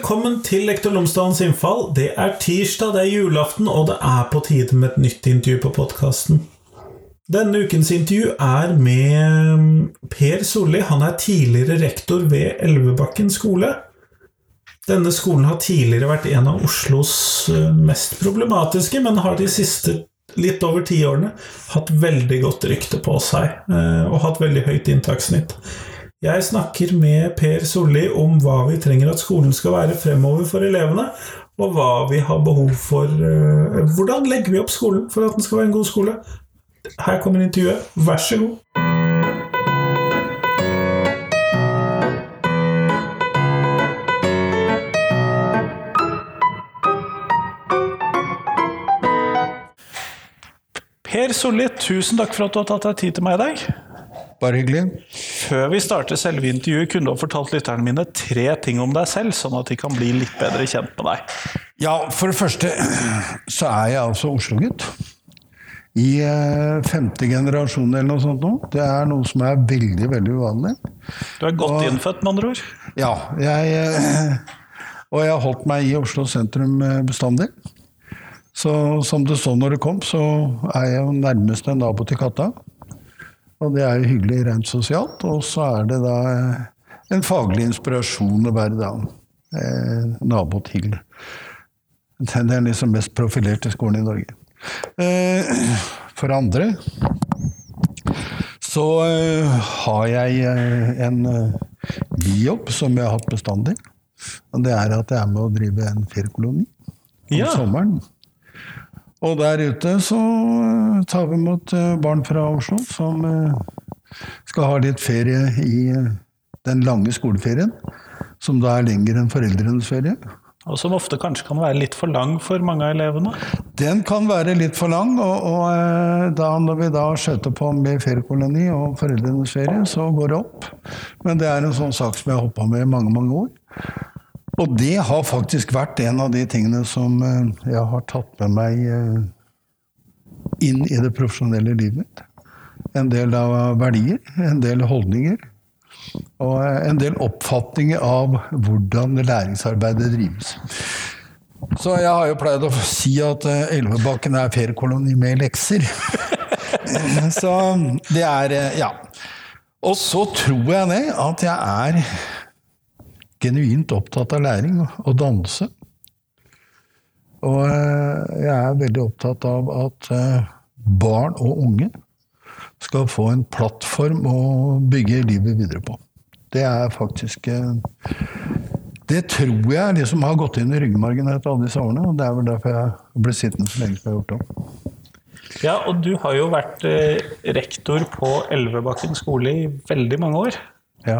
Velkommen til Lektor Lomsdalens innfall. Det er tirsdag, det er julaften, og det er på tide med et nytt intervju på podkasten. Denne ukens intervju er med Per Solli. Han er tidligere rektor ved Elvebakken skole. Denne skolen har tidligere vært en av Oslos eh, mest problematiske, men har de siste litt over ti årene hatt veldig godt rykte på seg, eh, og hatt veldig høyt inntakssnitt. Jeg snakker med Per Solli om hva vi trenger at skolen skal være fremover for elevene, og hva vi har behov for uh, Hvordan legger vi opp skolen for at den skal være en god skole? Her kommer intervjuet. Vær så god. Per Solli, tusen takk for at du har tatt deg tid til meg i dag. Bare hyggelig. Før vi starter selve intervjuet, kunne du ha fortalt lytterne mine tre ting om deg selv, sånn at de kan bli litt bedre kjent med deg? Ja, for det første så er jeg altså Oslo-gutt. I eh, femte generasjon eller noe sånt nå. Det er noe som er veldig, veldig uvanlig. Du er godt og, innfødt, med andre ord? Ja. Jeg, eh, og jeg har holdt meg i Oslo sentrum eh, bestandig. Så som det så når det kom, så er jeg jo nærmeste nabo til katta. Og det er jo hyggelig rent sosialt. Og så er det da eh, en faglig inspirasjon å være da eh, nabo til den er liksom mest profilerte skolen i Norge. Eh, for andre så eh, har jeg eh, en bijobb som jeg har hatt bestandig. Og det er at jeg er med å drive en feriekoloni om ja. sommeren. Og der ute så eh, tar vi imot eh, barn fra Oslo som eh, skal ha litt ferie i den lange skoleferien. Som da er lengre enn foreldrenes ferie. Og som ofte kanskje kan være litt for lang for mange av elevene? Den kan være litt for lang, og, og da, når vi da skjøter på med feriekoloni og foreldrenes ferie, så går det opp. Men det er en sånn sak som jeg har hoppa med i mange, mange år. Og det har faktisk vært en av de tingene som eh, jeg har tatt med meg eh, inn i det profesjonelle livet. En del av verdier, en del holdninger. Og eh, en del oppfatninger av hvordan læringsarbeidet drives. Så jeg har jo pleid å si at Elvebakken er feriekoloni med lekser. Så det er Ja. Og så tror jeg det, at jeg er genuint opptatt av læring og danse. Og eh, jeg er veldig opptatt av at eh, barn og unge skal få en plattform å bygge livet videre på. Det er faktisk eh, Det tror jeg liksom har gått inn i ryggmargen etter alle disse årene. Og det er vel derfor jeg ble sittende så lenge som jeg har gjort det. Ja, og du har jo vært rektor på Elvebakken skole i veldig mange år. Ja,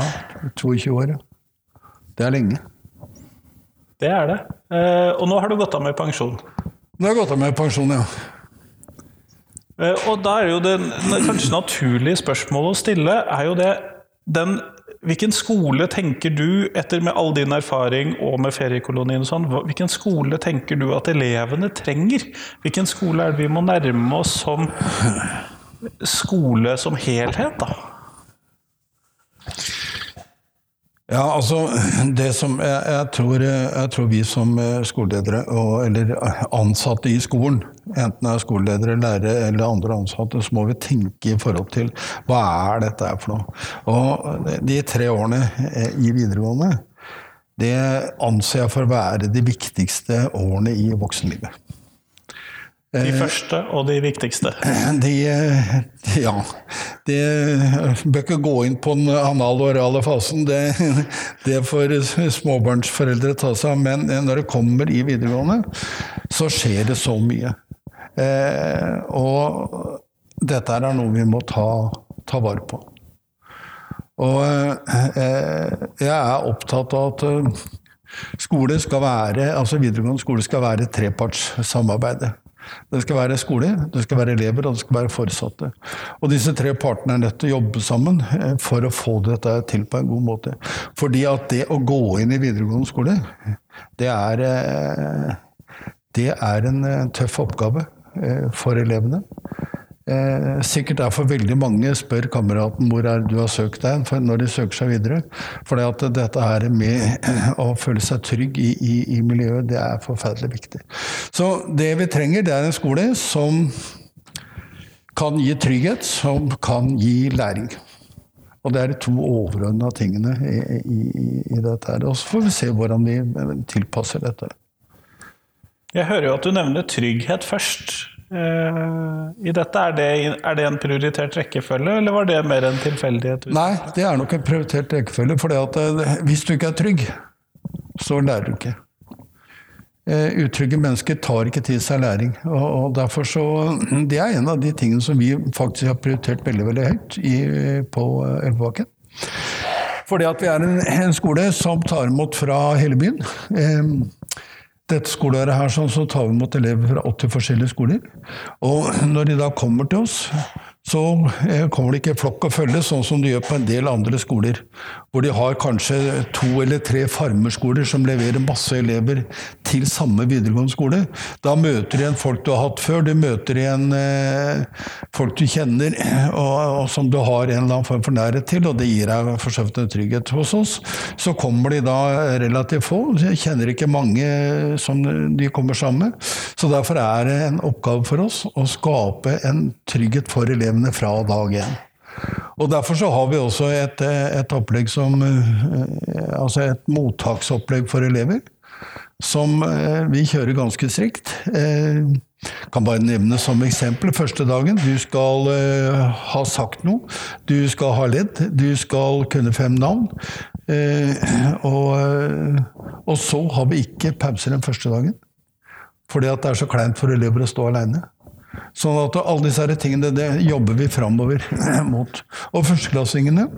22 år. ja. Det er lenge. Det er det. Eh, og nå har du gått av med pensjon? Nå har jeg gått av med pensjon, ja. Eh, og da er jo det kanskje naturlige spørsmålet å stille, er jo det den, Hvilken skole tenker du, etter med all din erfaring og med feriekolonien og sånn, hvilken skole tenker du at elevene trenger? Hvilken skole er det vi må nærme oss som skole som helhet, da? Ja, altså det som jeg, jeg, tror, jeg tror, vi som eh, skoleledere, og, eller ansatte i skolen, enten det er skoleledere, lærere eller andre ansatte, så må vi tenke i forhold til hva er dette for noe. Og de tre årene eh, i videregående, det anser jeg for å være de viktigste årene i voksenlivet. De eh, første og de viktigste? De, ja. De bør ikke gå inn på den anale orale fasen. Det, det får småbarnsforeldre ta seg av. Men når det kommer i videregående, så skjer det så mye. Eh, og dette er noe vi må ta, ta vare på. Og eh, jeg er opptatt av at skole skal være, altså videregående skole skal være trepartssamarbeidet. Det skal være skole, det skal være elever og det skal være foresatte. Og disse tre partene er nødt til å jobbe sammen eh, for å få dette til på en god måte. Fordi at det å gå inn i videregående skole, det er, eh, det er en tøff oppgave eh, for elevene. Eh, sikkert derfor veldig mange spør kameraten hvor er du har søkt deg når de søker seg videre. For dette her med å føle seg trygg i, i, i, miljøet, det er forferdelig viktig. Så det vi trenger, det er en skole som kan gi trygghet, som kan gi læring. Og det er de to overordna tingene i, i, dette her. Og så får vi se hvordan vi tilpasser dette. Jeg hører jo at du nevner trygghet først. Uh, i dette, er det, er det, en prioritert rekkefølge, eller var det mer en tilfeldighet? Nei, det er nok en prioritert rekkefølge. For uh, hvis du ikke er trygg, så lærer du ikke. Uh, utrygge mennesker tar ikke til seg læring. Og, derfor så Det er en av de tingene som vi faktisk har prioritert veldig veldig høyt i, på Elvebakken. Fordi at vi er en, en, skole som tar imot fra hele byen dette skoleåret her sånn, så tar vi imot elever fra 80 forskjellige skoler. Og når de da kommer til oss, så eh, kommer det ikke flokk og følge, sånn som de gjør på en del andre skoler. Hvor de har kanskje to eller tre farmerskoler som leverer masse elever til samme videregående skole. Da møter du igjen folk du har hatt før, du møter igjen eh, folk du kjenner, og, og, som du har en eller annen form for nærhet til, og det gir deg for så vidt en trygghet. Hos oss så kommer de da relativt få, jeg kjenner ikke mange som de kommer sammen med. Så derfor er det en oppgave for oss å skape en trygghet for elevene elevene fra dag én. Og Derfor så har vi også et, et opplegg som eh, Altså et mottaksopplegg for elever. Som eh, vi kjører ganske strikt. Eh, kan bare nevne som eksempel første dagen. Du skal ha sagt noe. Du skal ha ledd. Du skal kunne fem navn. Og, og så har vi ikke pauser den første dagen. Fordi at det er så kleint for elever å stå aleine. Sånn at alle disse tingene det jobber vi framover mot. Og førsteklassingene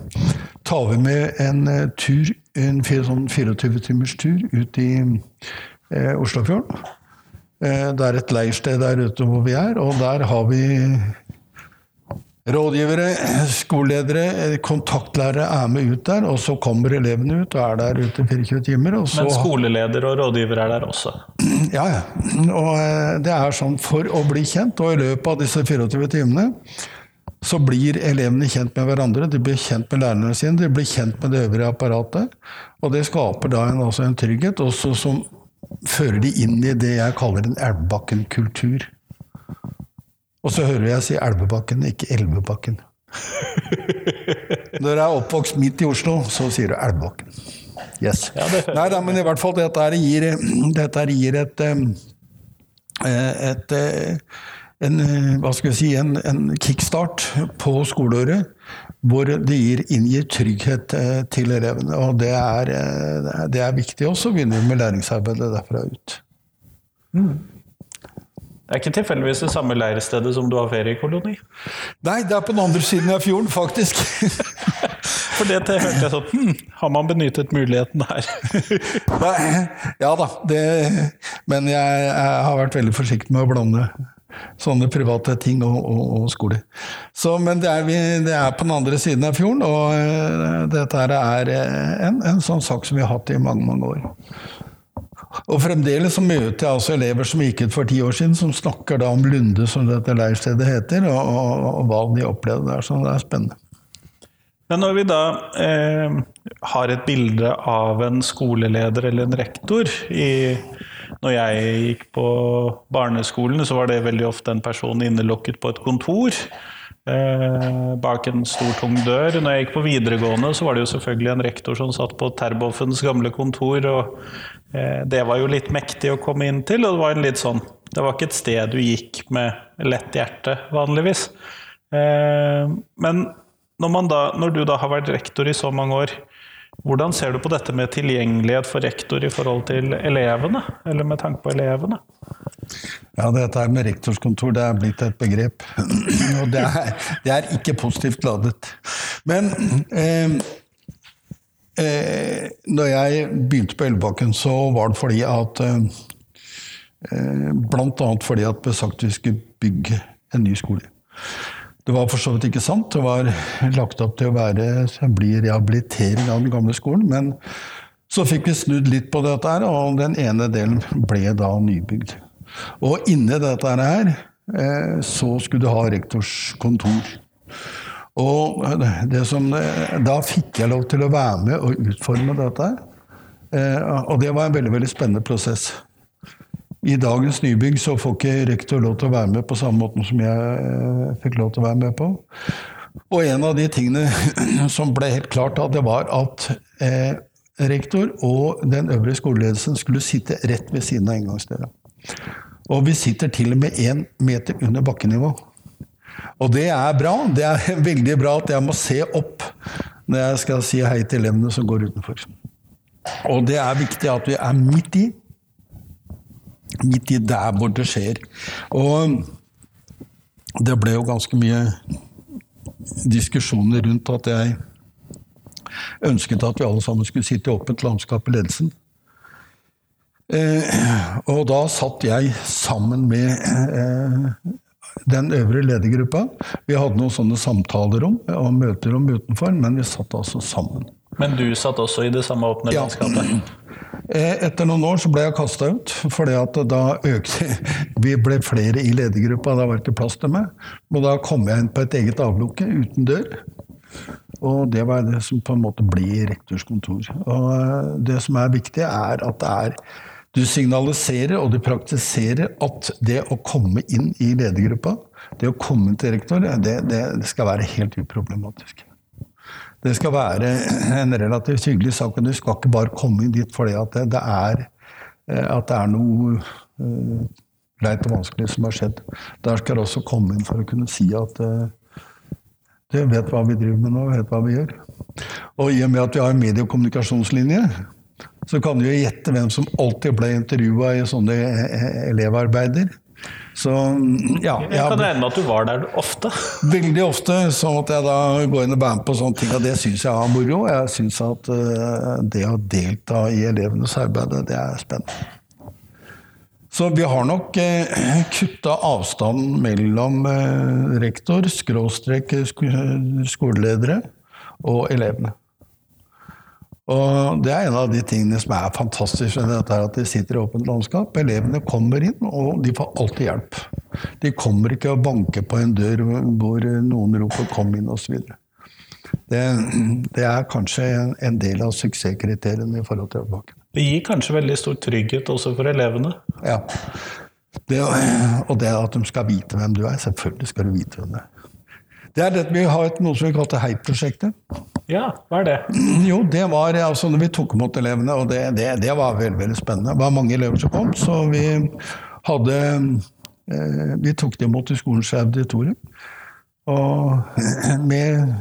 tar vi med en eh, tur, en 24-timers tur ut i eh, Oslofjorden. Eh, det er et leirsted der ute hvor vi er, og der har vi Rådgivere, skoleledere, kontaktlærere er med ut der, og så kommer elevene ut og er der ute 24 timer. Men skoleleder og rådgiver er der også? Ja, ja. Og eh, det er sånn for å bli kjent. Og i løpet av disse 24 timene så blir elevene kjent med hverandre, de blir kjent med lærerne sine, de blir kjent med det øvrige apparatet. Og det skaper da en, altså en trygghet, også som fører de inn i det jeg kaller en Elvebakken-kultur. Og så hører jeg si Elvebakken, ikke Elvebakken. Når jeg er oppvokst midt i Oslo, så sier du Elvebakken. Yes. Ja, Nei da, men i hvert fall dette gir, dette gir et, et, en, hva skal vi si, en, en kickstart på skoleåret. Hvor det gir, inngir trygghet eh, til elevene. Og det er, det er viktig også å begynne med læringsarbeidet derfra ut. Mm. Det er ikke tilfeldigvis det samme leirstedet som du har feriekoloni? Nei, det er på den andre siden av fjorden, faktisk. For det hørte jeg sånn hm, Har man benyttet muligheten her? ja da, det, men jeg, jeg, har vært veldig forsiktig med å blande sånne private ting og, og, og skole. Så, men det er, vi, det er, på den andre siden av fjorden, og uh, dette er en, en sånn sak som vi har hatt i mange, mange år. Og fremdeles så møter jeg altså elever som gikk ut for ti år siden, som snakker da om Lunde, som dette leirstedet heter, og, og, og, hva de opplevde der. Så det er spennende. Men når vi da eh, har et bilde av en skoleleder eller en rektor i når jeg gikk på barneskolen, så var det veldig ofte en person innelukket på et kontor. Eh, bak en stor, tung dør. Når jeg gikk på videregående, så var det jo selvfølgelig en rektor som satt på Terboffens gamle kontor og det var jo litt mektig å komme inn til, og det var, litt sånn, det var ikke et sted du gikk med lett hjerte, vanligvis. Eh, men når, da, når, du da har vært rektor i så mange år, hvordan ser du på dette med tilgjengelighet for rektor i forhold til elevene? Eller med tanke på elevene? Ja, dette med rektorskontor det er blitt et begrep. Og det er, det er ikke positivt ladet. Men eh, Eh, når jeg begynte på Elvebakken, så var det fordi at eh, eh Blant annet fordi at ble sagt vi skulle bygge en ny skole. Det var for så vidt ikke sant. Det var lagt opp til å være, bli rehabilitering av den gamle skolen. Men så fikk vi snudd litt på dette, her, og den ene delen ble da nybygd. Og inni dette her eh, så skulle du ha rektors kontor. Og det som, da fikk jeg lov til å være med og utforme dette. Og det var en veldig, veldig spennende prosess. I dagens nybygg så får ikke rektor lov til å være med på samme måte som jeg fikk lov til å være med på. Og en av de tingene som ble helt klart da, det var at eh, rektor og den øvrige skoleledelsen skulle sitte rett ved siden av inngangsdøra. Og vi sitter til og med én meter under bakkenivå. Og det er bra. Det er veldig bra at jeg må se opp når jeg skal si hei til elevene som går utenfor. Og det er viktig at vi er midt i. Midt i der hvor det skjer. Og det ble jo ganske mye diskusjoner rundt at jeg ønsket at vi alle sammen skulle sitte i åpent landskap i ledelsen. Eh, og da satt jeg sammen med eh, den øvre ledergruppa. Vi hadde noen sånne samtalerom og møterom utenfor, men vi satt altså sammen. Men du satt også i det samme åpne ja. landskapet? Eh, etter noen år så ble jeg kasta ut, fordi at da økte Vi ble flere i ledergruppa, da var det ikke plass til meg. Og da kom jeg inn på et eget avlukke uten dør. Og det var det som på en måte blir rektors kontor. Og eh, det som er viktig, er at det er du signaliserer og du praktiserer at det å komme inn i ledergruppa, det å komme til rektor, det, det, det skal være helt uproblematisk. Det skal være en relativt hyggelig sak, og du skal ikke bare komme inn dit fordi at det, det er, eh, at det er noe uh, leit og vanskelig som har skjedd. Der skal du også komme inn for å kunne si at uh, du vet hva vi driver med nå, vet hva vi gjør. Og i og med at vi har en medie- og kommunikasjonslinje, så kan du jo gjette hvem som alltid ble intervjua i sånne elevarbeider. Så, ja, jeg kan regne med at du var der ofte? Veldig ofte. Så måtte jeg da gå inn og være med på sånne ting, og det syns jeg er moro. Jeg syns at uh, det å delta i elevenes arbeid, det er spennende. Så vi har nok eh, kutta avstanden mellom eh, rektor, skråstrek skoleledere og elevene. Og Det er en av de tingene som er fantastisk med dette, at de sitter i åpent landskap. Elevene kommer inn, og de får alltid hjelp. De kommer ikke og banker på en dør hvor noen roper 'kom inn' osv. Det, det er kanskje en, en del av suksesskriteriene i forhold til Ølbakken. Det gir kanskje veldig stor trygghet også for elevene? Ja. Det, og det at de skal vite hvem du er. Selvfølgelig skal du vite hvem du er. Det er det vi har et, noe som vi kalte HEI-prosjektet. Ja, hva er det? Jo, det var altså når vi tok imot elevene, og det, det, det, var veldig, veldig spennende. Det var mange elever som kom, så vi hadde eh, Vi tok dem imot i skolens auditorium. Og med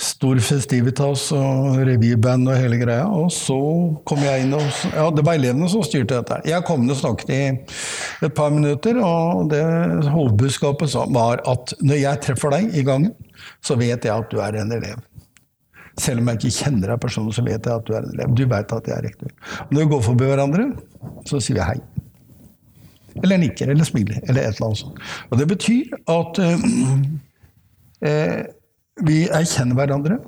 stor festivitas og revyband og hele greia. Og så kom jeg inn og Ja, det var elevene som styrte dette. Jeg kom ned og snakket i et par minutter, og det hovedbudskapet var at når jeg treffer deg i gangen, så vet jeg at du er en elev. Selv om jeg ikke kjenner deg personlig, så vet jeg at du er en elev. Du vet at jeg er rektor. Når vi går forbi hverandre, så sier vi hei. Eller nikker, eller smiler, eller et eller annet sånt. Og det betyr at øh, vi erkjenner hverandre.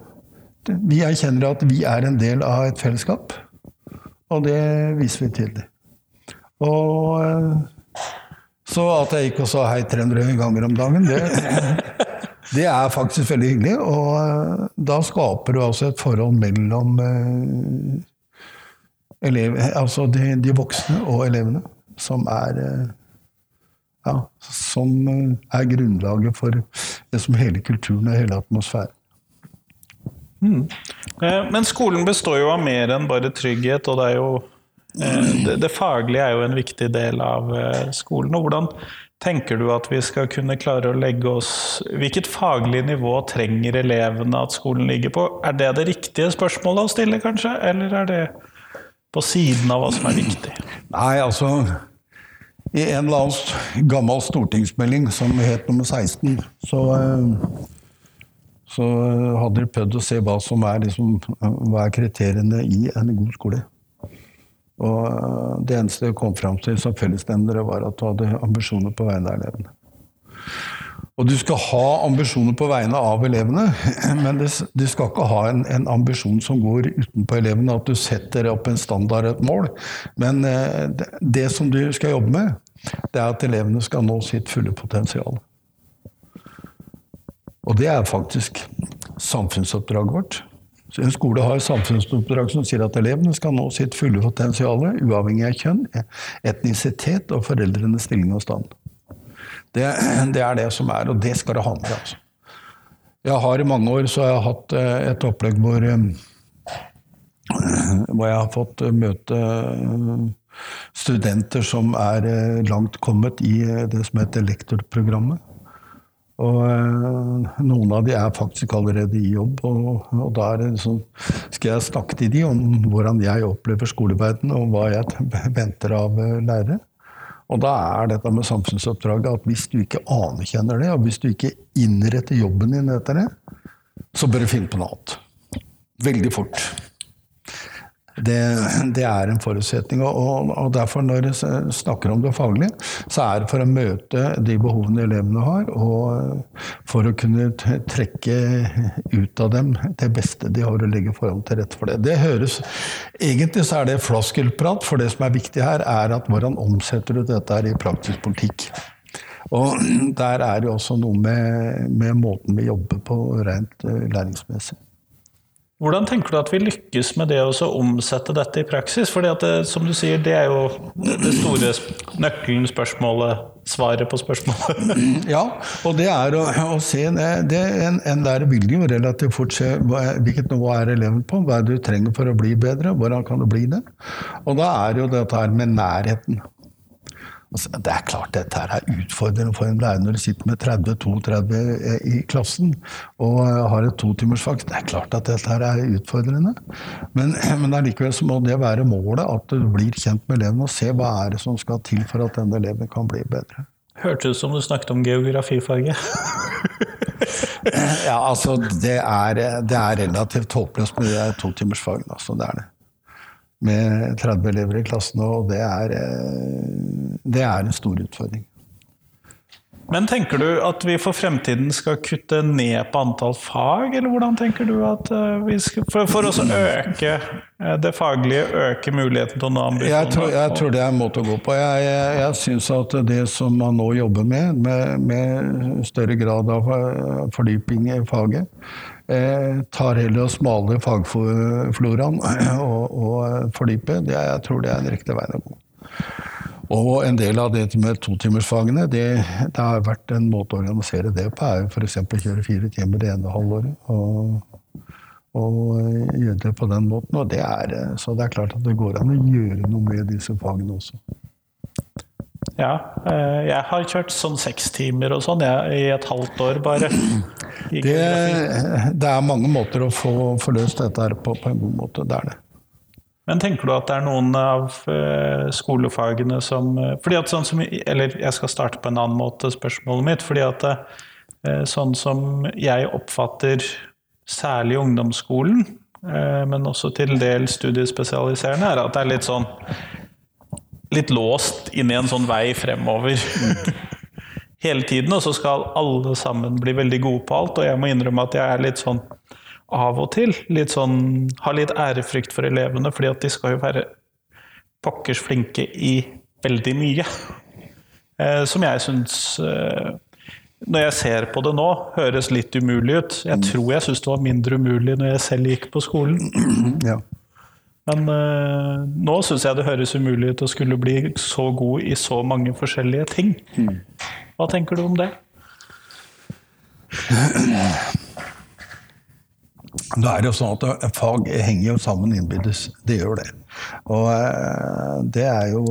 Vi erkjenner at vi er en del av et fellesskap. Og det viser vi til. Og eh, så at jeg gikk og sa hei 300 ganger om dagen, det, det er faktisk veldig hyggelig. Og eh, da skaper du altså et forhold mellom eh, elev, altså de, de, voksne og elevene som er ja, som er grunnlaget for det som hele kulturen og hele atmosfæren. Mm. Men skolen består jo av mer enn bare trygghet, og det, er jo, eh, det, det faglige er jo en viktig del av eh, skolen. og Hvordan tenker du at vi skal kunne klare å legge oss Hvilket faglig nivå trenger elevene at skolen ligger på? Er det det riktige spørsmålet å stille, kanskje? Eller er det på siden av hva som er viktig? Nei, altså i en eller annen gammel stortingsmelding som het nummer 16, så, eh, så hadde de prøvd å se hva som er, liksom, hva er kriteriene i en god skole. Og eh, det eneste de kom fram til som fellesnevnere, var at du hadde ambisjoner på vegne av elevene. Og du skal ha ambisjoner på vegne av elevene, men du skal ikke ha en, en, ambisjon som går utenpå elevene, at du setter opp en standard, et mål. Men eh, det, det som du skal jobbe med, det er at elevene skal nå sitt fulle potensial. Og det er faktisk samfunnsoppdraget vårt. Så En skole har samfunnsoppdrag som sier at elevene skal nå sitt fulle potensial, uavhengig av kjønn, etnisitet og foreldrenes stilling og stand. Det, det, er det som er, og det skal det ha med. Altså. Jeg har I mange år så har jeg hatt eh, et opplegg hvor, eh, hvor jeg har fått møte studenter som er eh, langt kommet i det som heter lektorprogrammet. Og øh, noen av de er faktisk allerede i jobb, og, og da liksom, skal jeg snakke til de om hvordan jeg opplever skoleverdenen, og hva jeg venter av lærere. Og da er dette med samfunnsoppdraget at hvis du ikke anerkjenner det, og hvis du ikke innretter jobben din etter det, så bør du finne på noe annet. Veldig fort. Det, det, er en forutsetning. Og, og, derfor, når jeg snakker om det faglige, så er det for å møte de behovene elevene har, og for å kunne trekke ut av dem det beste de har å legge forholdene til rette for det. Det høres Egentlig så er det floskelprat, for det som er viktig her, er at hvordan omsetter du dette her i praktisk politikk. Og der er det også noe med, med måten vi jobber på rent eh, læringsmessig. Hvordan tenker du at vi lykkes med det å omsette dette i praksis? Fordi det, som du sier, det er jo det store nøkkelen, spørsmålet, svaret på spørsmålet. Ja, og det er å, å se det, En, en lærer vil jo relativt fort se hvilket nivå er eleven på, hva er det du trenger for å bli bedre, hvordan kan du bli det? Og da er jo dette her med nærheten. Altså, det er klart dette her er utfordrende for en lærer når du sitter med 30-32 i klassen og har et totimersfag. Det er klart at dette her er utfordrende. Men, men allikevel så må det være målet, at du blir kjent med eleven og se hva er det som skal til for at denne eleven kan bli bedre. Hørtes ut som du snakket om geografifaget. ja, altså det er, det er relativt håpløst med de totimersfagene. Altså, det er det med 30 elever i klassen, og det er, eh, det er en stor utfordring. Men tenker du at vi for fremtiden skal kutte ned på antall fag, eller hvordan tenker du at eh, vi skal For, for å øke eh, det faglige, øke muligheten til å nå ambisjonene? Jeg tror, jeg tror, det er en måte å gå på. Jeg, jeg, jeg syns at det som man nå jobber med, med, med større grad av fordyping i faget, tar heller og smaler fagfloraen og, og fordyper. Det, jeg tror det er den riktige veien å gå. Og en del av det med totimersfagene, det, det har vært en måte å organisere det på, er f.eks. å kjøre fire timer det ene halvåret. Og, og gjøre det på den måten. Og det er, så det er klart at det går an å gjøre noe med disse fagene også. Ja, eh, jeg har kjørt sånn seks timer og sånn i et halvt år bare. Det, det, er mange måter å få, få løst dette her på, på en god måte. Det er det. Men tenker du at det er noen av uh, skolefagene som uh, fordi at sånn som, Eller jeg skal starte på en annen måte, spørsmålet mitt. fordi at sånn som jeg oppfatter særlig ungdomsskolen, men også til del studiespesialiserende, er at det er litt sånn litt låst inn i en sånn vei fremover. Hele tiden, og så skal alle sammen bli veldig gode på alt. Og jeg må innrømme at jeg er litt sånn av og til litt sånn, har litt ærefrykt for elevene, fordi at de skal jo være pokkers flinke i veldig mye. Eh, som jeg syns eh, Når jeg ser på det nå, høres litt umulig ut. Jeg tror jeg syns det var mindre umulig når jeg selv gikk på skolen. Ja. Men uh, nå syns jeg det høres umulig ut å skulle bli så god i så mange forskjellige ting. Mm. Hva tenker du om det? Da er det jo sånn at Fag henger jo sammen innbyrdes. Det gjør det. Og uh, det er jo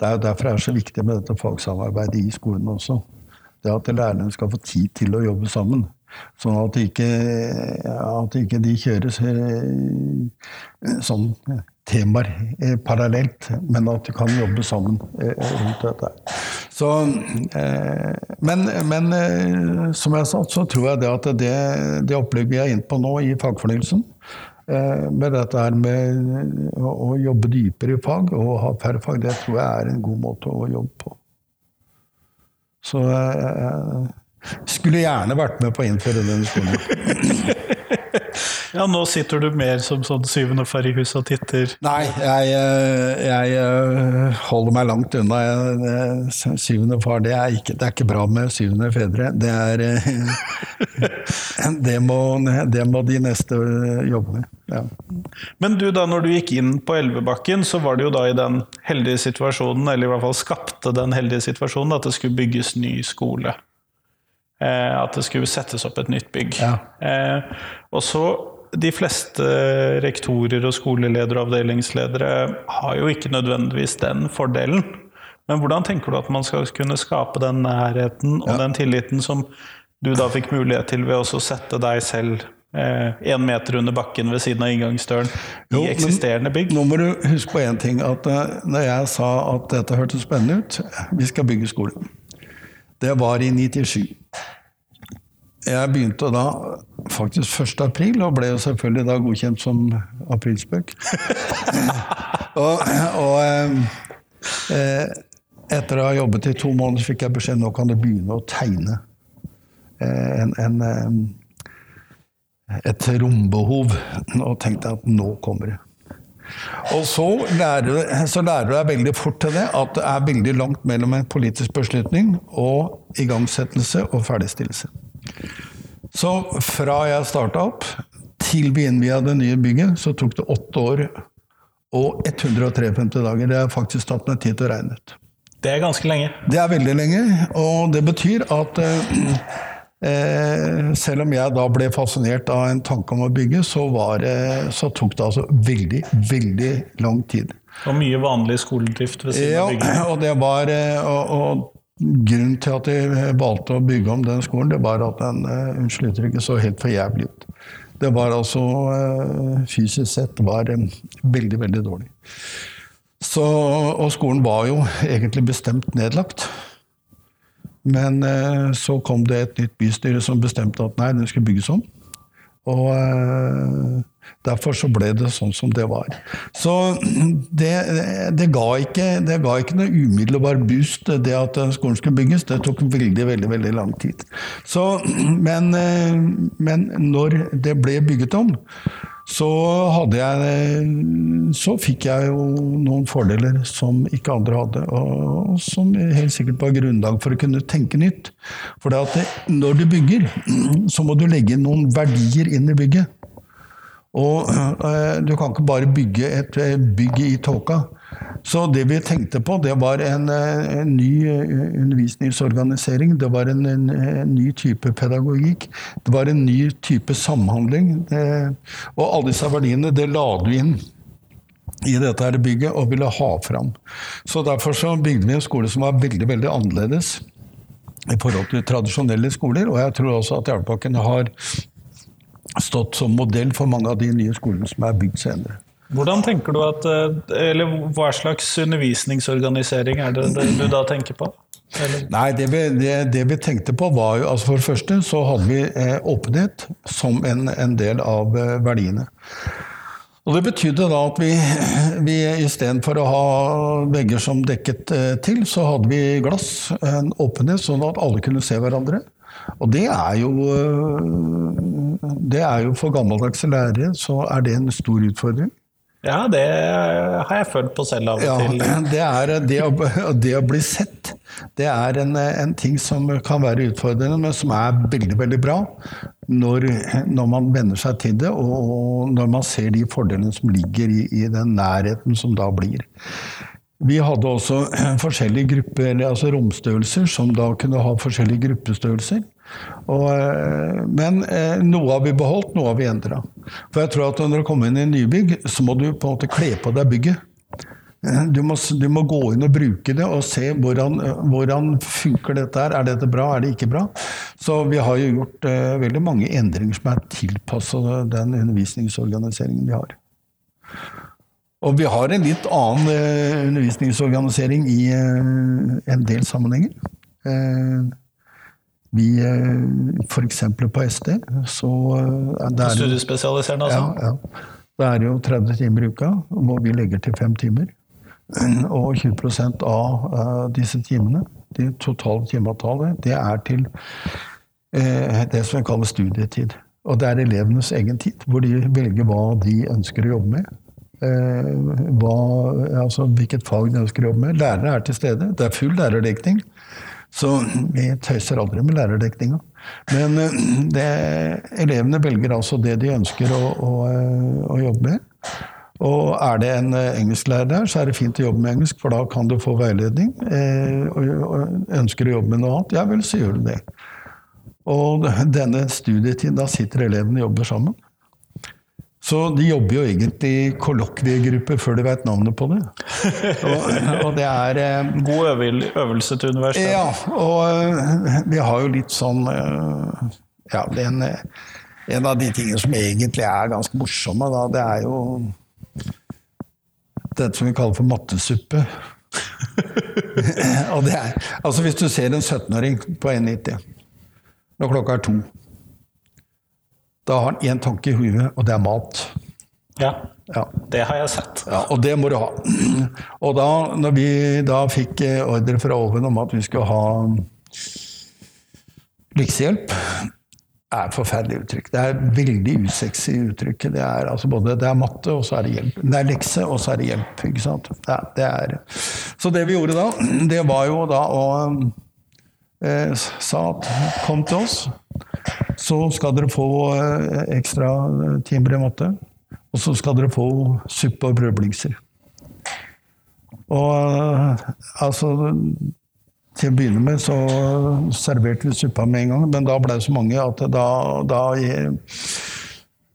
det er jo derfor det er så viktig med dette fagsamarbeidet i skolen også. Det at lærerne skal få tid til å jobbe sammen. Sånn at ikke, at ikke de kjøres sånn temaer eh, parallelt, men at de kan jobbe sammen eh, rundt dette. Så, eh, men, men som jeg sa, så tror jeg det at det, det opplegget vi er inne på nå i fagfornyelsen, med dette her med å jobbe dypere i fag og ha færre fag, det tror jeg er en god måte å jobbe på. Så skulle gjerne vært med på å innføre den skolen. Ja, nå sitter du mer som sånn syvende far i huset og titter. Nei, jeg, eh, jeg eh, holder meg langt unna. Syvende far, det er, ikke, det er ikke bra med syvende fedre. Det er eh, det må, det må de neste jobbe med. Ja. Men du da, når du gikk inn på Elvebakken, så var du jo da i den heldige situasjonen, eller i hvert fall skapte den heldige situasjonen, at det skulle bygges ny skole. Eh, at det skulle settes opp et nytt bygg. Ja. Eh, og så de fleste rektorer og skoleledere og avdelingsledere har jo ikke nødvendigvis den fordelen. Men hvordan tenker du at man skal kunne skape den nærheten og den tilliten som du da fikk mulighet til ved å sette deg selv én meter under bakken ved siden av inngangsdøren Jo, i eksisterende bygg? Nå må du huske på én ting. at eh, Når jeg sa at dette hørtes spennende ut, vi skal bygge skole. Det var i 97. Jeg begynte da faktisk 1. april, og ble jo selvfølgelig da godkjent som aprilspøk. og og eh, etter å ha jobbet i to måneder fikk jeg beskjed nå kan du begynne å tegne eh, en, en, eh, et rombehov. Og tenkte jeg at nå kommer det. Og så lærer, så lærer du deg veldig fort til det at det er veldig langt mellom en politisk beslutning og igangsettelse og ferdigstillelse. Så fra jeg starta opp til vi innvia det nye bygget, så tok det åtte år og 153 dager. Det har faktisk tatt meg tid til å regne ut. Det er ganske lenge. Det er veldig lenge, og det betyr at eh, eh, selv om jeg da ble fascinert av en tanke om å bygge, så, var, det- så tok det altså veldig, veldig lang tid. Og mye vanlig skoledrift ved siden Ja, av bygget. og det var eh, og, og Grunnen til at de valgte å bygge om den skolen, det var at den eh, unnskyld uttrykket, så helt for jævlig ut. Det var altså eh, fysisk sett var eh, veldig, veldig dårlig. Så, og skolen var jo egentlig bestemt nedlagt. Men eh, så kom det et nytt bystyre som bestemte at nei, den skulle bygges om. Og eh, derfor så ble det sånn som det var. Så det, det, ga, ikke, det ga ikke noe umiddelbar boost, det at skolen skulle bygges. Det tok veldig, veldig veldig lang tid. Så, men, eh, men når det ble bygget om, så jeg Så fikk jeg jo noen fordeler som ikke andre hadde, og som helt sikkert var grunnlag for å kunne tenke nytt. For når du bygger, så må du legge noen verdier inn i bygget. Og øh, du kan ikke bare bygge et øh, bygg i tåka. Så det vi tenkte på, det var en, øh, en ny undervisningsorganisering. Det var en, en, en ny type pedagogikk. Det var en ny type samhandling. Det, og alle disse verdiene, det la du inn i dette her bygget og ville ha fram. Så derfor så bygde vi en skole som var veldig, veldig annerledes i forhold til tradisjonelle skoler. Og jeg tror også at Jernbakken har stått som modell for mange av de nye skolene som er bygd senere. Hvordan tenker du at eh, Eller hva slags undervisningsorganisering er det det du da tenker på? Eller? Nei, det vi, det, det vi tenkte på var jo altså For det første så hadde vi eh, åpenhet som en, en del av eh, verdiene. Og Det betydde da at vi, vi istedenfor å ha vegger som dekket eh, til, så hadde vi glass, en åpenhet, sånn at alle kunne se hverandre. Og det er jo eh, Det er jo for gammeldagse lærere så er det en stor utfordring. Ja, det har jeg følt på selv av og Ja, til. det, er, det, å, det å bli sett, det er en, en ting som kan være utfordrende, men som er veldig, veldig bra når, når man venner seg til det, og når man ser de fordelene som ligger i, i den nærheten som da blir. Vi hadde også forskjellige grupper, eller altså romstørrelser, som da kunne ha forskjellige gruppestørrelser. Og, eh, men eh, noe har vi beholdt, noe har vi endra. For jeg tror at når du kommer inn i nybygg, så må du på en måte kle på deg bygget. Eh, Du må, du må gå inn og bruke det og se hvordan, hvordan funker dette her. Er dette bra, er det ikke bra? Så vi har jo gjort eh, veldig mange endringer som er tilpassa den undervisningsorganiseringen vi har. Og vi har en litt annen eh, undervisningsorganisering i eh, en del sammenhenger. Vi, eh, for eksempel på SD, så eh, det er Studiespesialiserende, altså? ja. Det er jo 30 timer i uka, hvor vi legger til fem timer. Og 20% av eh, disse timene, det totale timeavtalet, det er til det som vi kaller studietid. Og det er elevenes egen tid, hvor de velger hva de ønsker å jobbe med. Hva, altså hvilket fag de ønsker å jobbe med. Lærere er til stede. Det er full lærerdekning. Så vi tøyser aldri med lærerdekninga. Men eh, det, elevene velger altså det de ønsker å, å, eh, å jobbe med. Og er det en engelsklærer der, så er det fint å jobbe med engelsk, for da kan du få veiledning. Eh, og ønsker å jobbe med noe annet, ja vel, så gjør du det. Og denne studietiden, da sitter elevene og jobber sammen. Så de jobber jo egentlig i kollokviegrupper før de vet navnet på det. Og, og det er eh, God øvelse til universitetet. Ja, og eh, vi har jo litt sånn eh, Ja, det er en, en av de tingene som egentlig er ganske morsomme, da, det er jo dette som vi kaller for mattesuppe. og det er, altså Hvis du ser en 17-åring på 1,90 når klokka er to, da har han én tanke i huet, og det er mat. Ja, Ja. det har jeg sett. Ja, og det må du ha. Og da når vi da fikk eh, ordre fra oven om at vi skulle ha leksehjelp det er et forferdelig uttrykk. Det er veldig usexy uttrykk. Det er, altså både, det er matte, og så er det hjelp. Det er lekse, og så er det hjelp. ikke sant? Det, er- det er, så det vi gjorde da, det var jo da å eh, sa at kom til oss, så skal dere få eh, ekstra timer i matte. Og så skal dere få suppe og brødblingser. Og eh, altså Til å begynne med så serverte vi suppa med en gang, men da ble det så mange at da, da,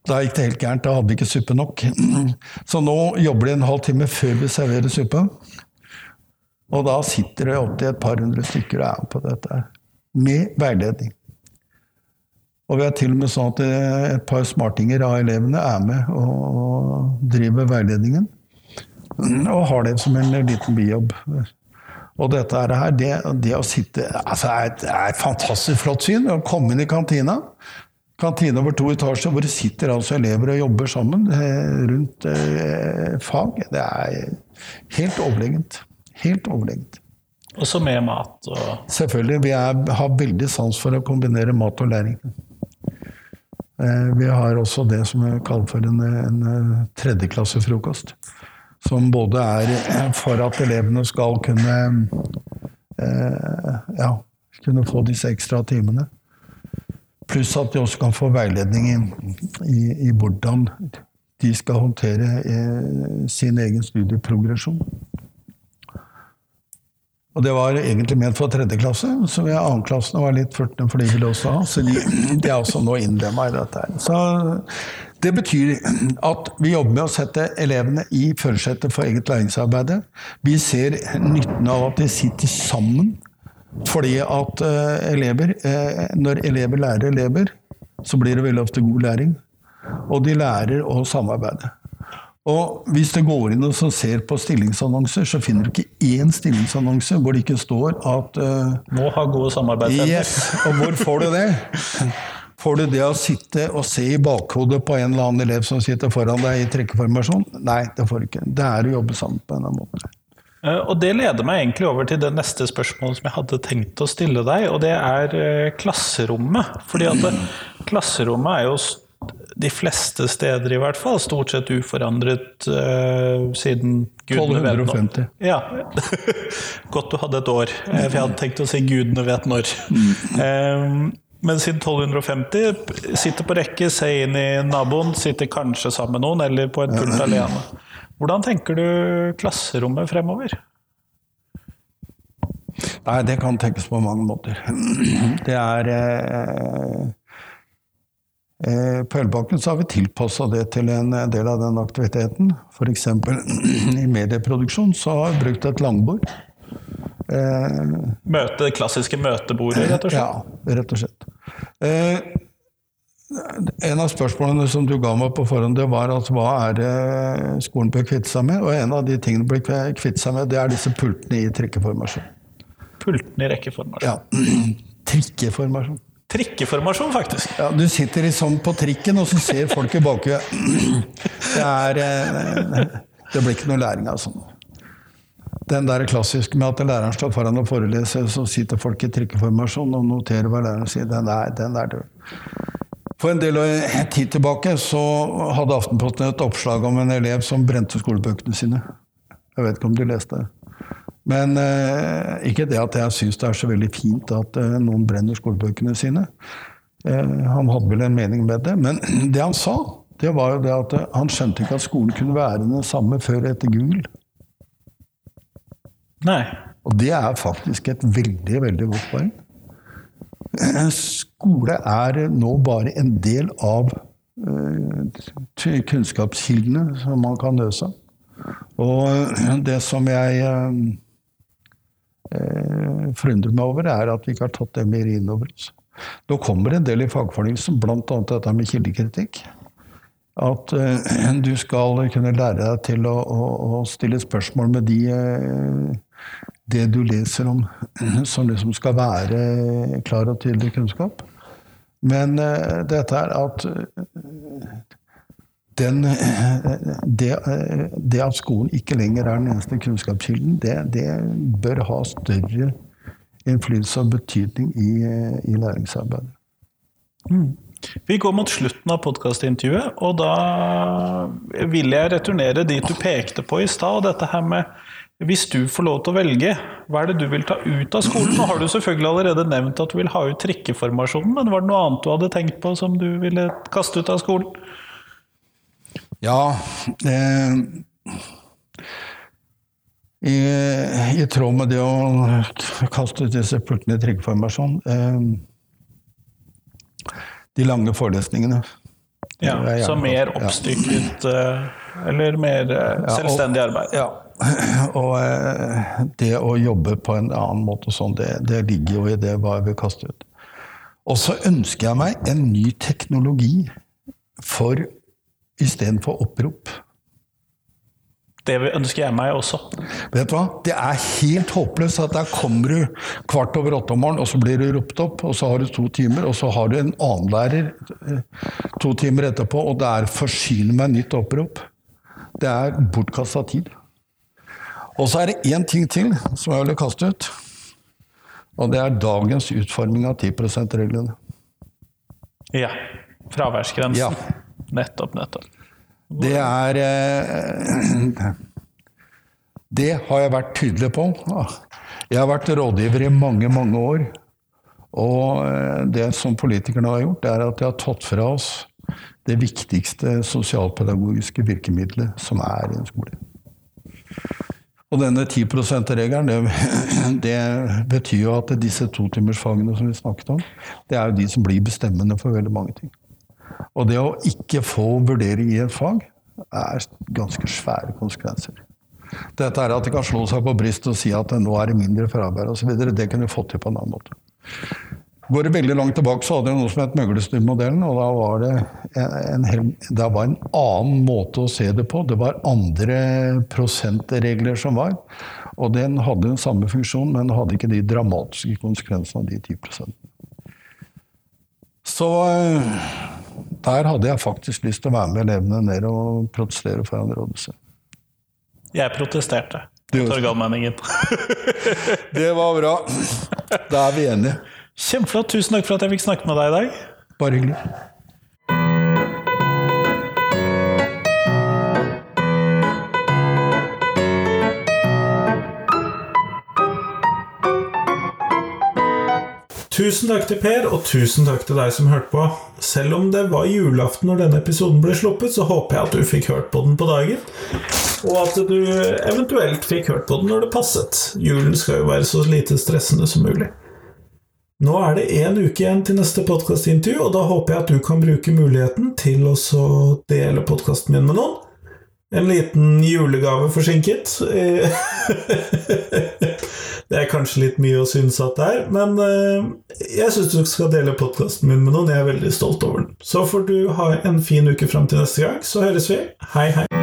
da gikk det helt gærent. Da hadde vi ikke suppe nok. Så nå jobber de en halv time før vi serverer suppa. Og da sitter det opptil et par hundre stykker og er på dette. Med veiledning. Og vi har til og med sånn at eh, et par smartinger av elevene er med og driver veiledningen. Og har det som en liten bijobb. Og dette her, det, det å sitte altså er et, er et fantastisk flott syn. Å komme inn i kantina. Kantina over to etasjer hvor det sitter altså elever og jobber sammen eh, rundt eh, fag. Det er helt overlegent. Helt overlegent. Også med mat og Selvfølgelig. Vi er, har veldig sans for å kombinere mat og læring. Eh, Vi har også det som er kalt for en, en eh, tredjeklassefrokost. Som både er eh, for at elevene skal kunne ja, kunne få disse ekstra timene. Pluss at de også kan få veiledning i, i, i hvordan de skal håndtere sin egen studieprogresjon. Og det var egentlig ment for tredje klasse, så vi annenklassene var litt furtne for de ville også ha. Så de, de er også nå innlemma i dette. her. Så det betyr at vi jobber med å sette elevene i førersetet for eget læringsarbeid. Vi ser nytten av at de sitter sammen, fordi at eh, elever eh, Når elever lærer elever, så blir det veldig ofte god læring. Og de lærer å samarbeide. Og hvis du går inn og så ser på stillingsannonser, så finner du ikke én stillingsannonse hvor det ikke står at uh, må ha gode samarbeidsevner. Yes, og hvor får du det? Får du det å sitte og se i bakhodet på en eller annen elev som sitter foran deg i trekkeformasjon? Nei, det får du ikke. Det er å jobbe sammen på en måten. måte. Eh, Og det leder meg egentlig over til det neste spørsmålet som jeg hadde tenkt å stille deg, og det er eh, klasserommet. Fordi at klasserommet er jo de fleste steder i hvert fall stort sett uforandret uh, siden gudene vet når. 1250. Ja. Godt du hadde et år, eh, for jeg hadde tenkt å si gudene vet når. Um, Men siden 1250, sitter på rekke, ser inn i naboen, sitter kanskje sammen med noen, eller på en pult alene. Hvordan tenker du klasserommet fremover? Nei, det kan tenkes på mange måter. Det er eh, På Ølbakken så har vi tilpassa det til en del av den aktiviteten. F.eks. i medieproduksjon så har vi brukt et langbord. Eh, Møte, klassiske møtebordet, rett og slett? Ja, rett og slett. Eh, en av spørsmålene som du ga meg på forhånd, det var at hva er det skolen bør kvitte seg med? Og en av de tingene bør kvitte seg med, det er disse pultene i trikkeformasjon. Pultene i rekkeformasjon. Ja, trikkeformasjon. Trikkeformasjon, faktisk. Ja, du sitter liksom på trikken, og så ser folk i bakhuet. Det eh, Det blir ikke noe læring av sånn. Den der klassiske med at læreren står foran og foreleser, så sitter folk i trikkeformasjon og noterer hva læreren sier, den er, den er død. For en del tid tilbake så hadde Aftenposten et oppslag om en elev som brente skolebøkene sine. Jeg vet ikke om du leste det. Men eh, ikke det at jeg syns det er så veldig fint at eh, noen brenner skolebøkene sine. Eh, han hadde vel en mening med det. Men det han sa, det var jo det at eh, han skjønte ikke at skolen kunne være den samme før etter Google. Nei. Og det er faktisk et veldig, veldig godt poeng. Eh, Skole er nå bare en del av eh, kunnskapskildene som man kan løse. Og det som jeg forundrer meg over, er at vi ikke har tatt det mer inn over oss. Nå kommer det en del i fagfornyelsen, bl.a. dette med kildekritikk. At eh, du skal kunne lære deg til å, å, å stille spørsmål med de, eh, det du leser om, som liksom skal være klar og tydelig kunnskap. Men eh, dette er at eh, den, eh, det, eh, det at skolen ikke lenger er den eneste kunnskapskilden, det, det bør ha større innflytelse og betydning i, eh, i læringsarbeidet. Vi går mot slutten av podkastintervjuet, og da vil jeg returnere dit du pekte på i stad. Dette her med hvis du får lov til å velge, hva er det du vil ta ut av skolen? Nå har du selvfølgelig allerede nevnt at du vil ha ut trikkeformasjonen, men var det noe annet du hadde tenkt på som du ville kaste ut av skolen? Ja eh, i, I tråd med det å kaste ut disse pultene i tryggeformasjon eh, De lange forelesningene. Ja, Så mer oppstykket ja. eller mer eh, Ja, og- selvstendig arbeid? Ja. Og eh, det å jobbe på en annen måte sånn, det, det ligger jo i det hva jeg vil kaste ut. Og så ønsker jeg meg en ny teknologi for istedenfor opprop. Det ønsker jeg meg også. Vet du hva? Det er helt håpløst at der kommer du kvart over åtte om morgenen, og så blir du ropt opp, og så har du to timer, og så har du en annen lærer eh, to timer etterpå, og det er 'forsyn meg nytt opprop'. Det er bortkasta tid. Og så er det én ting til som jeg vil kaste ut. Og det er dagens utforming av 10 %-reglene. Ja. Fraværsgrensen. Ja. Nettopp, nettopp. Det er eh, Det har jeg vært tydelig på. Jeg har vært rådgiver i mange, mange år. Og eh, det som politikerne har gjort, er at de har tatt fra oss det viktigste sosialpedagogiske virkemidlet som er i en skole. Og denne 10 %-regelen, det, det betyr jo at disse totimersfagene som vi snakket om, det er jo de som blir bestemmende for veldig mange ting. Og det å ikke få vurdering i et fag er ganske svære konsekvenser. Dette er at de kan slå seg på brystet og si at nå er det mindre fravær osv. Det kunne vi fått til på en annen måte. Går det veldig langt tilbake, så hadde jeg noe som het Møglestummodellen. Og da var det en, hel, det var en annen måte å se det på. Det var andre prosentregler som var. Og den hadde den samme funksjon, men hadde ikke de dramatiske konsekvensene av de 10% Så eh, der hadde jeg faktisk lyst til å være med elevene ned og protestere foran rådhuset. Jeg protesterte. Torgallmenningen. Det var bra. Da er vi enige. Kjempeflott. Tusen takk for at jeg fikk snakke med deg i dag. Bare hyggelig. Tusen takk til Per, og tusen takk til deg som hørte på. Selv om det var julaften når denne episoden ble sluppet, så håper jeg at du fikk hørt på den på dagen. Og at du eventuelt fikk hørt på den når det passet. Julen skal jo være så lite stressende som mulig. Nå er det én uke igjen til neste podkastintervju, og da håper jeg at du kan bruke muligheten til å dele podkasten min med noen. En liten julegave forsinket. Det er kanskje litt mye å synes at det er, men eh, jeg syns du skal dele podkasten min med noen. Jeg er veldig stolt over den. Så får du ha en fin uke fram til neste gang, så høres vi. Hei, hei.